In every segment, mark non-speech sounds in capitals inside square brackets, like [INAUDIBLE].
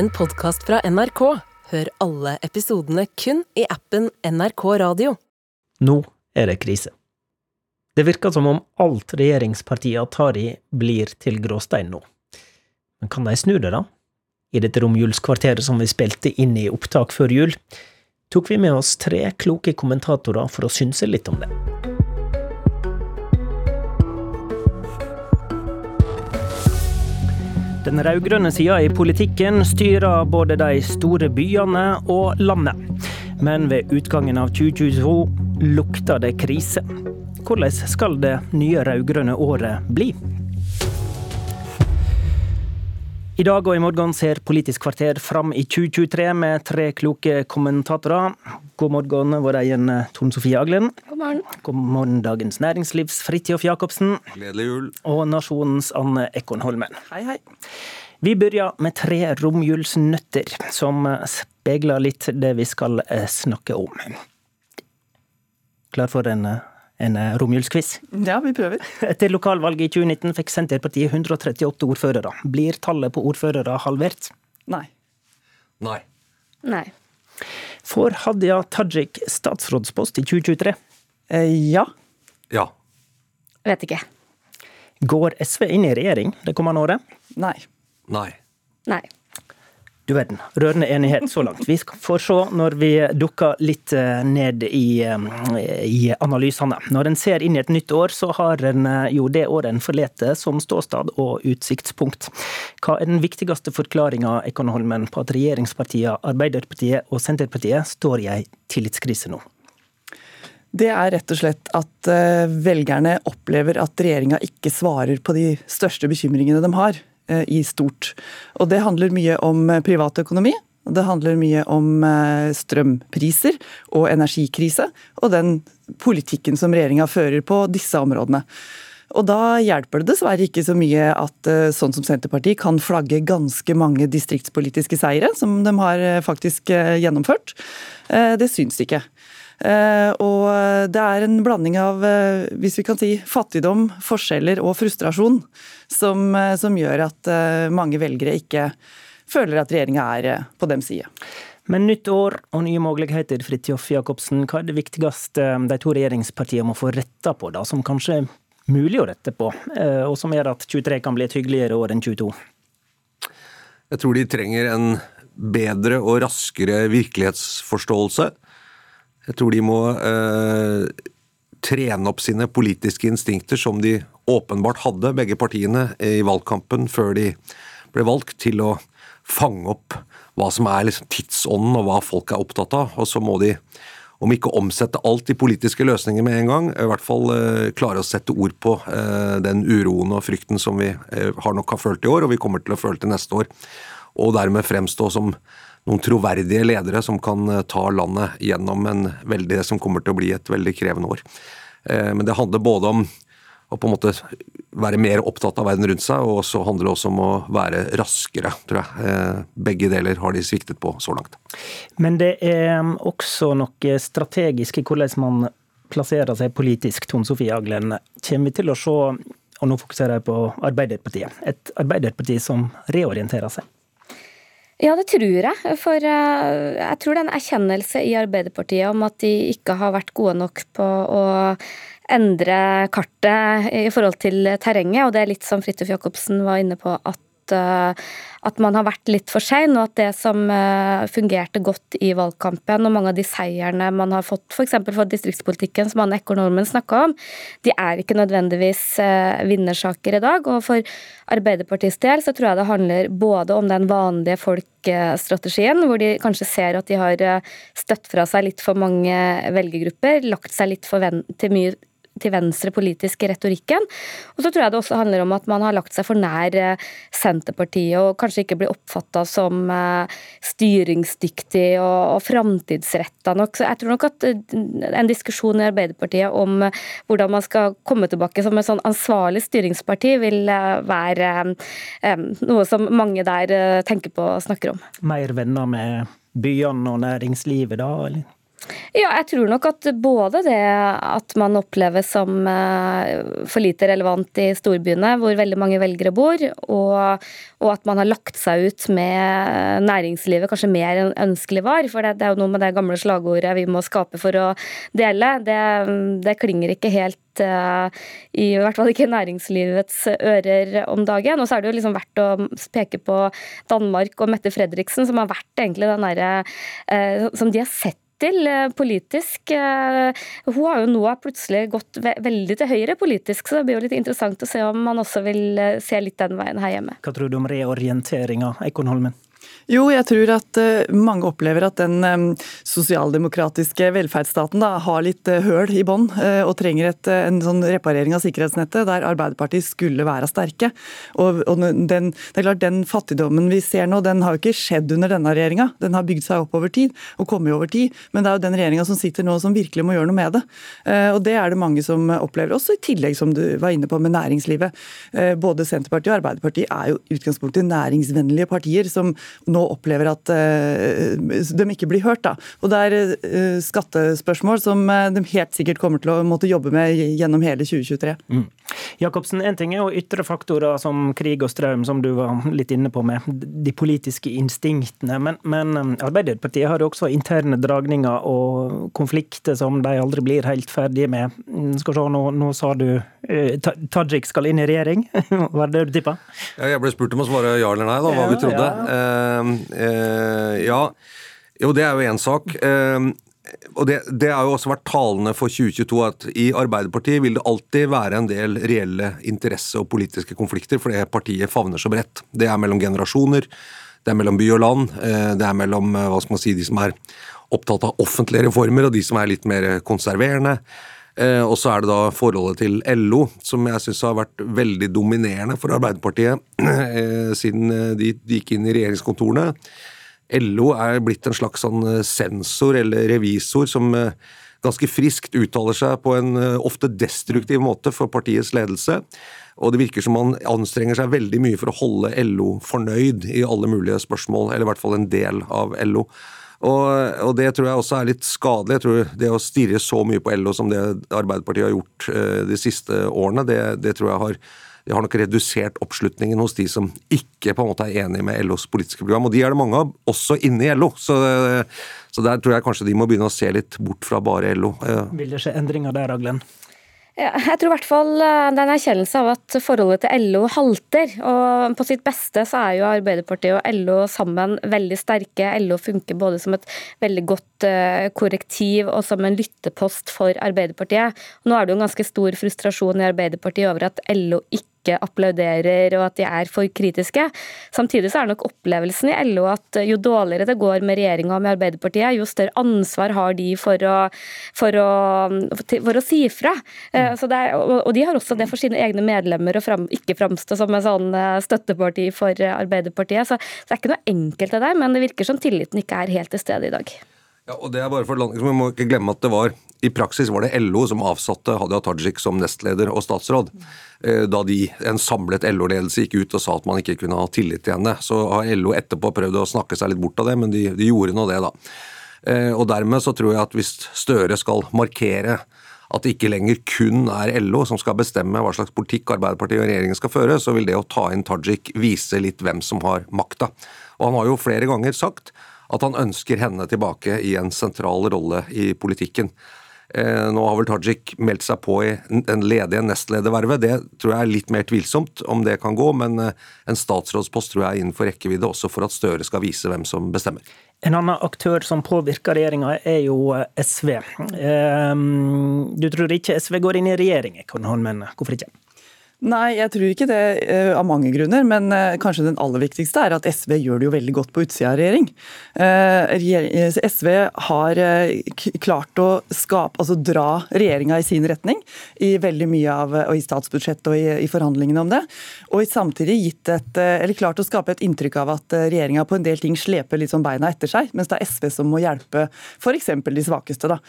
en podkast fra NRK. Hør alle episodene kun i appen NRK Radio. Nå er det krise. Det virker som om alt regjeringspartiene tar i, blir til gråstein nå. Men kan de snu det, da? I dette romjulskvarteret som vi spilte inn i opptak før jul, tok vi med oss tre kloke kommentatorer for å synse litt om det. Den rød-grønne sida i politikken styrer både de store byene og landet. Men ved utgangen av 2022 lukter det krise. Hvordan skal det nye rød-grønne året bli? I dag og i morgen ser Politisk kvarter fram i 2023 med tre kloke kommentatorer. God morgen, vår egen Tone Sofie Aglen. God morgen. God morgen, Dagens Næringslivs Fridtjof Jacobsen. Gledelig jul. Og Nasjonens Anne Ekonholmen. Hei, hei. Vi begynner med tre romjulsnøtter, som speiler litt det vi skal eh, snakke om. Klar for en, en romjulsquiz? Ja, vi prøver. [LAUGHS] Etter lokalvalget i 2019 fikk Senterpartiet 138 ordførere. Blir tallet på ordførere halvert? Nei. Nei. Nei. Får Hadia Tajik statsrådspost i 2023? Eh, ja. Ja. Vet ikke. Går SV inn i regjering det kommende året? Nei. Nei. Nei. Du verden. Rørende enighet så langt. Vi får se når vi dukker litt eh, ned i, eh, i analysene. Når en ser inn i et nytt år, så har en eh, jo det året en forlater som ståstad og utsiktspunkt. Hva er den viktigste forklaringa på at regjeringspartiene Arbeiderpartiet og Senterpartiet står i ei tillitskrise nå? Det er rett og slett at velgerne opplever at regjeringa ikke svarer på de største bekymringene de har i stort. Og det handler mye om privatøkonomi. Det handler mye om strømpriser og energikrise, og den politikken som regjeringa fører på disse områdene. Og da hjelper det dessverre ikke så mye at sånn som Senterpartiet kan flagge ganske mange distriktspolitiske seire, som de har faktisk gjennomført. Det syns ikke. Og det er en blanding av, hvis vi kan si, fattigdom, forskjeller og frustrasjon som, som gjør at mange velgere ikke føler at regjeringa er på dem side. Men nytt år og nye muligheter, Fridtjof Jacobsen. Hva er det viktigste de to regjeringspartiene må få retta på, da, som kanskje er mulig å rette på, og som gjør at 23 kan bli et hyggeligere år enn 22? Jeg tror de trenger en bedre og raskere virkelighetsforståelse. Jeg tror de må eh, trene opp sine politiske instinkter, som de åpenbart hadde, begge partiene, i valgkampen før de ble valgt, til å fange opp hva som er liksom tidsånden og hva folk er opptatt av. Og så må de, om ikke omsette alt i politiske løsninger med en gang, i hvert fall eh, klare å sette ord på eh, den uroen og frykten som vi eh, har nok har følt i år, og vi kommer til å føle til neste år. Og dermed fremstå som noen troverdige ledere som kan ta landet gjennom en veldig, det som kommer til å bli et veldig krevende år. Men det handler både om å på en måte være mer opptatt av verden rundt seg, og så handler det også om å være raskere, tror jeg. Begge deler har de sviktet på så langt. Men det er også noe strategisk i hvordan man plasserer seg politisk, Tone Sofie Aglen. Kommer vi til å se, og nå fokuserer jeg på Arbeiderpartiet, et Arbeiderparti som reorienterer seg? Ja, det tror jeg. For jeg tror det er en erkjennelse i Arbeiderpartiet om at de ikke har vært gode nok på å endre kartet i forhold til terrenget. Og det er litt som Fridtjof Jacobsen var inne på, at at man har vært litt for sein, og at det som fungerte godt i valgkampen, og mange av de seierne man har fått f.eks. for, for distriktspolitikken, som Anne Ekorn-Holmen snakka om, de er ikke nødvendigvis vinnersaker i dag. Og for Arbeiderpartiets del så tror jeg det handler både om den vanlige folk-strategien, hvor de kanskje ser at de har støtt fra seg litt for mange velgergrupper, lagt seg litt for til mye til venstre politisk i retorikken. Og så tror jeg det også handler om at man har lagt seg for nær Senterpartiet og kanskje ikke blir oppfatta som styringsdyktig og, og framtidsretta nok. Så jeg tror nok at en diskusjon i Arbeiderpartiet om hvordan man skal komme tilbake som et sånn ansvarlig styringsparti, vil være noe som mange der tenker på og snakker om. Mer venner med byene og næringslivet da, eller? Ja, jeg tror nok at både det at man oppleves som eh, for lite relevant i storbyene, hvor veldig mange velgere bor, og, og at man har lagt seg ut med næringslivet kanskje mer enn ønskelig var. For det, det, er jo noe med det gamle slagordet 'vi må skape for å dele'. Det, det klinger ikke helt uh, i hvert fall ikke næringslivets ører om dagen. Og så er det jo liksom verdt å peke på Danmark og Mette Fredriksen, som har vært egentlig den derre uh, Som de har sett til eh, politisk. Eh, hun har jo nå plutselig gått veldig til høyre politisk, så det blir jo litt interessant å se om man også vil eh, se litt den veien her hjemme. Hva tror du om reorienteringa, Eikon Holmen? Jo, jeg tror at uh, mange opplever at den um, sosialdemokratiske velferdsstaten da, har litt uh, høl i bånn og trenger et, en sånn reparering av sikkerhetsnettet der Arbeiderpartiet skulle være sterke. Og, og den, det er klart, den fattigdommen vi ser nå, den har jo ikke skjedd under denne regjeringa. Den har bygd seg opp over tid og kommet over tid. Men det er jo den regjeringa som sitter nå som virkelig må gjøre noe med det. Og det er det mange som opplever. Også i tillegg, som du var inne på, med næringslivet. Både Senterpartiet og Arbeiderpartiet er jo utgangspunktet næringsvennlige partier som nå opplever at eh, de ikke blir hørt. Da. Og Det er eh, skattespørsmål som eh, de helt sikkert kommer til å måtte jobbe med gjennom hele 2023. Mm. Jacobsen, En ting er jo ytre faktorer som krig og strøm, som du var litt inne på med de politiske instinktene. Men, men Arbeiderpartiet har jo også interne dragninger og konflikter som de aldri blir helt ferdige med. Mm, skal se, nå, nå sa du Tajik skal inn i regjering, [LAUGHS] Hva er det du tippa? Ja, jeg ble spurt om å svare ja eller nei, da, hva ja, vi trodde. Ja. Eh, ja, jo det er jo én sak. Eh, og det, det har jo også vært talende for 2022 at i Arbeiderpartiet vil det alltid være en del reelle interesse- og politiske konflikter, fordi partiet favner så bredt. Det er mellom generasjoner, det er mellom by og land, eh, det er mellom hva skal man si, de som er opptatt av offentlige reformer, og de som er litt mer konserverende. Og så er det da forholdet til LO, som jeg syns har vært veldig dominerende for Arbeiderpartiet [CLEARS THROAT] siden de gikk inn i regjeringskontorene. LO er blitt en slags sånn eh, sensor eller revisor som eh, ganske friskt uttaler seg på en eh, ofte destruktiv måte for partiets ledelse. Og det virker som man anstrenger seg veldig mye for å holde LO fornøyd i alle mulige spørsmål, eller i hvert fall en del av LO. Og, og, det tror jeg også er litt skadelig. Jeg tror Det å stirre så mye på LO som det Arbeiderpartiet har gjort de siste årene, det, det tror jeg har det har nok redusert oppslutningen hos de som ikke på en måte er enig med LOs politiske program. Og de er det mange av, også inne i LO. Så, så der tror jeg kanskje de må begynne å se litt bort fra bare LO. Vil det skje endringer der, Aglen? Jeg tror i hvert fall eh, det er en erkjennelse av at forholdet til LO halter. og På sitt beste så er jo Arbeiderpartiet og LO sammen veldig sterke. LO funker både som et veldig godt eh, korrektiv og som en lyttepost for Arbeiderpartiet. Nå er det jo en ganske stor frustrasjon i Arbeiderpartiet over at LO ikke ikke applauderer og at de er for kritiske. Samtidig så er nok opplevelsen i LO at jo dårligere det går med regjeringa og med Arbeiderpartiet, jo større ansvar har de for å, for å, for å si fra. Eh, er, og de har også det for sine egne medlemmer å fram, ikke framstå som en sånn eh, støtteparti for Arbeiderpartiet. Så, så det er ikke noe enkelt det der, men det virker som tilliten ikke er helt til stede i dag. Ja, og det er bare for liksom, Vi må ikke glemme at det var i praksis var det LO som avsatte Hadia Tajik som nestleder og statsråd. Eh, da de, en samlet LO-ledelse gikk ut og sa at man ikke kunne ha tillit til henne. Så har LO etterpå prøvd å snakke seg litt bort av det, men de, de gjorde nå det, da. Eh, og dermed så tror jeg at hvis Støre skal markere at det ikke lenger kun er LO som skal bestemme hva slags politikk Arbeiderpartiet og regjeringen skal føre, så vil det å ta inn Tajik vise litt hvem som har makta. Og han har jo flere ganger sagt at han ønsker henne tilbake i en sentral rolle i politikken. Eh, nå har vel Tajik meldt seg på i den ledige nestledervervet. Det tror jeg er litt mer tvilsomt om det kan gå, men eh, en statsrådspost tror jeg er innenfor rekkevidde også for at Støre skal vise hvem som bestemmer. En annen aktør som påvirker regjeringa, er jo eh, SV. Du tror ikke SV går inn i regjering, men hvorfor ikke? Nei, jeg tror ikke det uh, av mange grunner. Men uh, kanskje den aller viktigste er at SV gjør det jo veldig godt på utsida av regjering. Uh, SV har klart å skape, altså dra regjeringa i sin retning i veldig mye av, og i statsbudsjettet og i, i, forhandlingene om det. Og samtidig gitt et, eller klart å skape et inntrykk av at regjeringa på en del ting sleper litt sånn beina etter seg, mens det er SV som må hjelpe f.eks. de svakeste. da,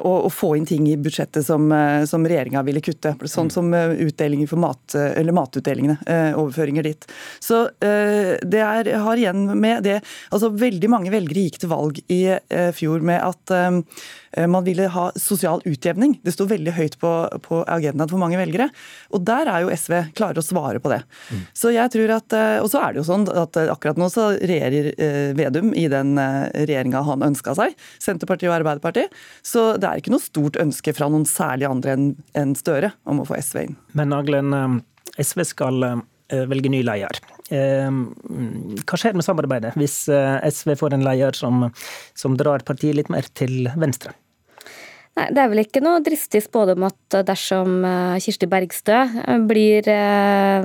og, og, få inn ting i budsjettet som, som regjeringa ville kutte. Sånn som utdelinger i for mat, eller matutdelingene. Overføringer dit. Så det er, har igjen med det altså Veldig mange velgere gikk til valg i fjor med at man ville ha sosial utjevning. Det sto veldig høyt på, på agendaen for mange velgere. Og der er jo SV klare å svare på det. Mm. Så jeg tror at, Og så er det jo sånn at akkurat nå så regjerer Vedum i den regjeringa han ønska seg. Senterpartiet og Arbeiderpartiet. Så det er ikke noe stort ønske fra noen særlig andre enn Støre om å få SV inn. Men Aglen, eh, SV skal eh, velge ny leder. Eh, hva skjer med samarbeidet hvis SV får en leder som, som drar partiet litt mer til venstre? Nei, Det er vel ikke noe dristig spådom at dersom Kirsti Bergstø blir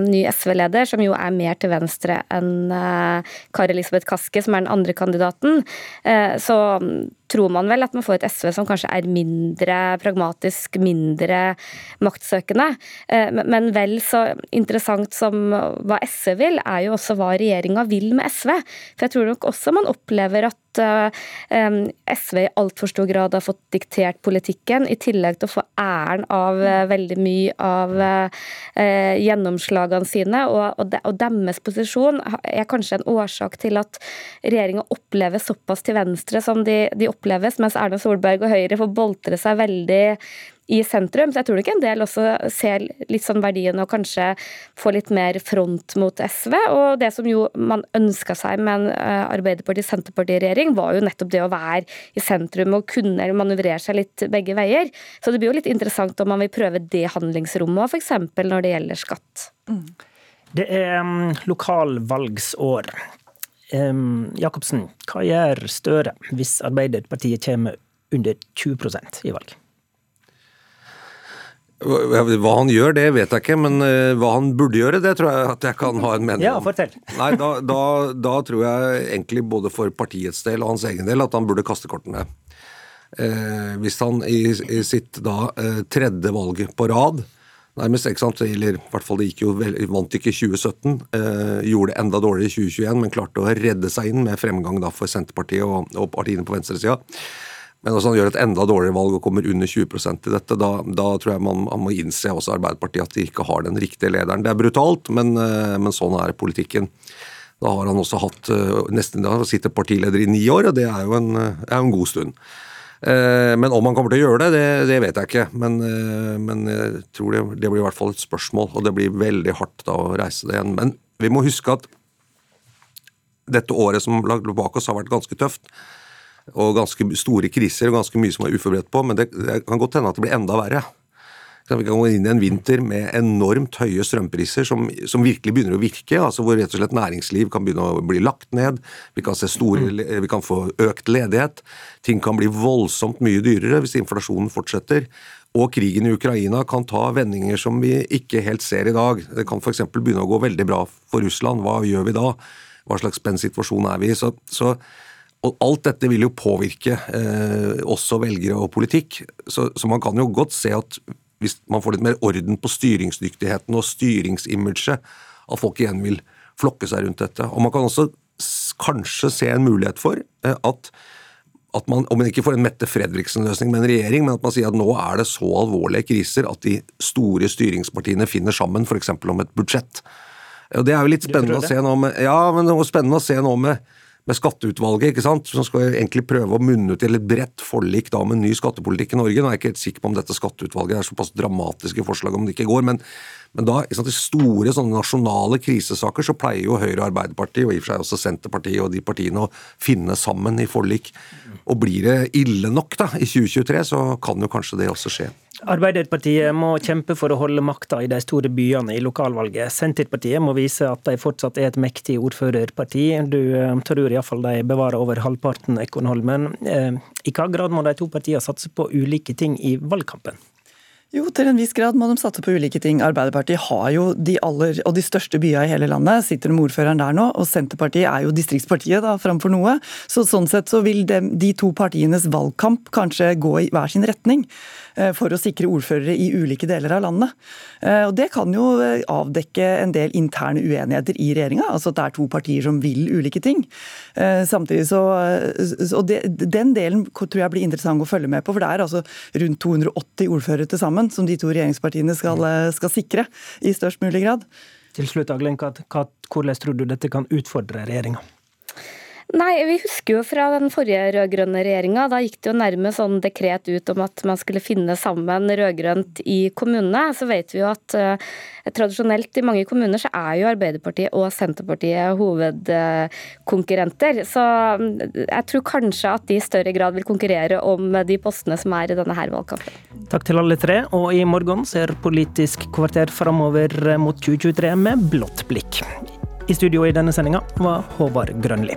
ny SV-leder, som jo er mer til venstre enn Kari Elisabeth Kaski, som er den andre kandidaten, så tror man vel at man får et SV som kanskje er mindre pragmatisk, mindre maktsøkende. Eh, men vel så interessant som hva SV vil, er jo også hva regjeringa vil med SV. For jeg tror nok også man opplever at eh, SV i altfor stor grad har fått diktert politikken, i tillegg til å få æren av eh, veldig mye av gjennomslagene sine. Og, deres posisjon er kanskje en årsak til at regjeringa opplever såpass til venstre som de, de oppleves, mens Erna Solberg og Høyre får boltre seg veldig i sentrum. Så jeg tror nok en del også ser litt sånn verdien og kanskje få litt mer front mot SV. Og det som jo man ønska seg med en eh, Arbeiderparti-Senterparti-regjering, var jo nettopp det å være i sentrum og kunne manøvrere seg litt begge veier. Så det blir jo litt interessant om man vil prøve det handlingsrommet, f.eks. når det gjelder skatt. Mm. Det er um, lokalvalgsår. Jacobsen, hva gjør Støre hvis Arbeiderpartiet kommer under 20% i valg? Hva han gjør, det vet jeg ikke, men uh, hva han burde gjøre, det tror jeg at jeg kan ha en mening om. Ja, fortell. [LAUGHS] Nei, da, da, da, tror jeg egentlig både for partiets del og hans egen del at han burde kaste kortene. Eh, hvis han i, i sitt da eh, tredje valg på rad nærmest, ikke sant, eller i hvert fall det gikk jo vant ikke i 2017, eh, gjorde det enda dårligere i 2021, men klarte å redde seg inn med fremgang da for Senterpartiet og, og partiene på venstresida. Men hvis han gjør et enda dårligere valg og kommer under 20% i dette, da, da tror jeg man, man, må innse også Arbeiderpartiet at de ikke har den riktige lederen. Det er brutalt, men, eh, men sånn er politikken. Da har han også hatt eh, nesten da sitter partileder i ni år, og det er jo en, er en god stund. Eh, men om han kommer til å gjøre det, det, det vet jeg ikke. Men, eh, men, jeg tror det, det, blir i hvert fall et spørsmål, og det blir veldig hardt da å reise det igjen. Men vi må huske at dette året som lå bak oss har vært ganske tøft. Og ganske store kriser og ganske mye som er uforberedt på, men det, det kan godt hende at det blir enda verre. Vi kan gå inn i en vinter med enormt høye strømpriser som, som, virkelig begynner å virke. altså Hvor rett og slett næringsliv kan begynne å bli lagt ned. Vi kan, store, mm. vi kan få økt ledighet. Ting kan bli voldsomt mye dyrere hvis inflasjonen fortsetter. Og krigen i Ukraina kan ta vendinger som vi ikke helt ser i dag. Det kan f.eks. begynne å gå veldig bra for Russland. Hva gjør vi da? Hva slags spent situasjon er vi i? Så, så og Alt dette vil jo påvirke eh, også velgere og politikk. Så, så, man kan jo godt se at hvis man får litt mer orden på styringsdyktigheten og styringsimaget, at folk igjen vil flokke seg rundt dette. Og Man kan også kanskje se en mulighet for eh, at, at man, om man ikke får en Mette Fredriksen-løsning med en regjering, men at man sier at nå er det så alvorlige kriser at de store styringspartiene finner sammen, f.eks. om et budsjett. Og Det er jo litt spennende å se nå med, ja, men det er spennende å se nå med med skatteutvalget, ikke sant, som skal egentlig prøve å munne ut til et bredt forlik da med ny skattepolitikk i Norge. Nå er jeg ikke helt sikker på om dette skatteutvalget er såpass dramatiske forslag om det ikke går, men, men da, i store sånne nasjonale krisesaker så pleier jo Høyre og Arbeiderpartiet, og i og for seg også Senterpartiet og de partiene, å finne sammen i forlik. Og blir det ille nok da, i 2023, så kan jo kanskje det også skje. Arbeiderpartiet må kjempe for å holde makta i de store byene i lokalvalget. Senterpartiet må vise at de fortsatt er et mektig ordførerparti. Du eh, tror iallfall de bevarer over halvparten, Ekonholmen. Eh, I hva grad må de to partiene satse på ulike ting i valgkampen? Jo, til en viss grad må de satse på ulike ting. Arbeiderpartiet har jo de aller og de største byene i hele landet. Sitter med ordføreren der nå. Og Senterpartiet er jo distriktspartiet da, framfor noe. Så sånn sett så vil de, de to partienes valgkamp kanskje gå i hver sin retning. Eh, for å sikre ordførere i ulike deler av landet. Eh, og Det kan jo eh, avdekke en del interne uenigheter i regjeringa, altså at det er to partier som vil ulike ting. Samtidig så, og det, Den delen tror jeg blir interessant å følge med på, for det er altså rundt 280 ordførere til sammen som de to regjeringspartiene skal, skal sikre i størst mulig grad. Til slutt, Aglen, hvordan tror du dette kan utfordre regjeringa? Nei, vi husker jo fra den forrige rød-grønne regjeringa. Da gikk det jo nærmest sånn dekret ut om at man skulle finne sammen rød-grønt i kommunene. Så vet vi jo at uh, tradisjonelt i mange kommuner så er jo Arbeiderpartiet og Senterpartiet hovedkonkurrenter. Så mm, jeg tror kanskje at de i større grad vil konkurrere om de postene som er i denne her valgkampen. Takk til alle tre, og i morgen ser Politisk kvarter framover mot 2023 med blått blikk. I studio i denne sendinga var Håvard Grønli.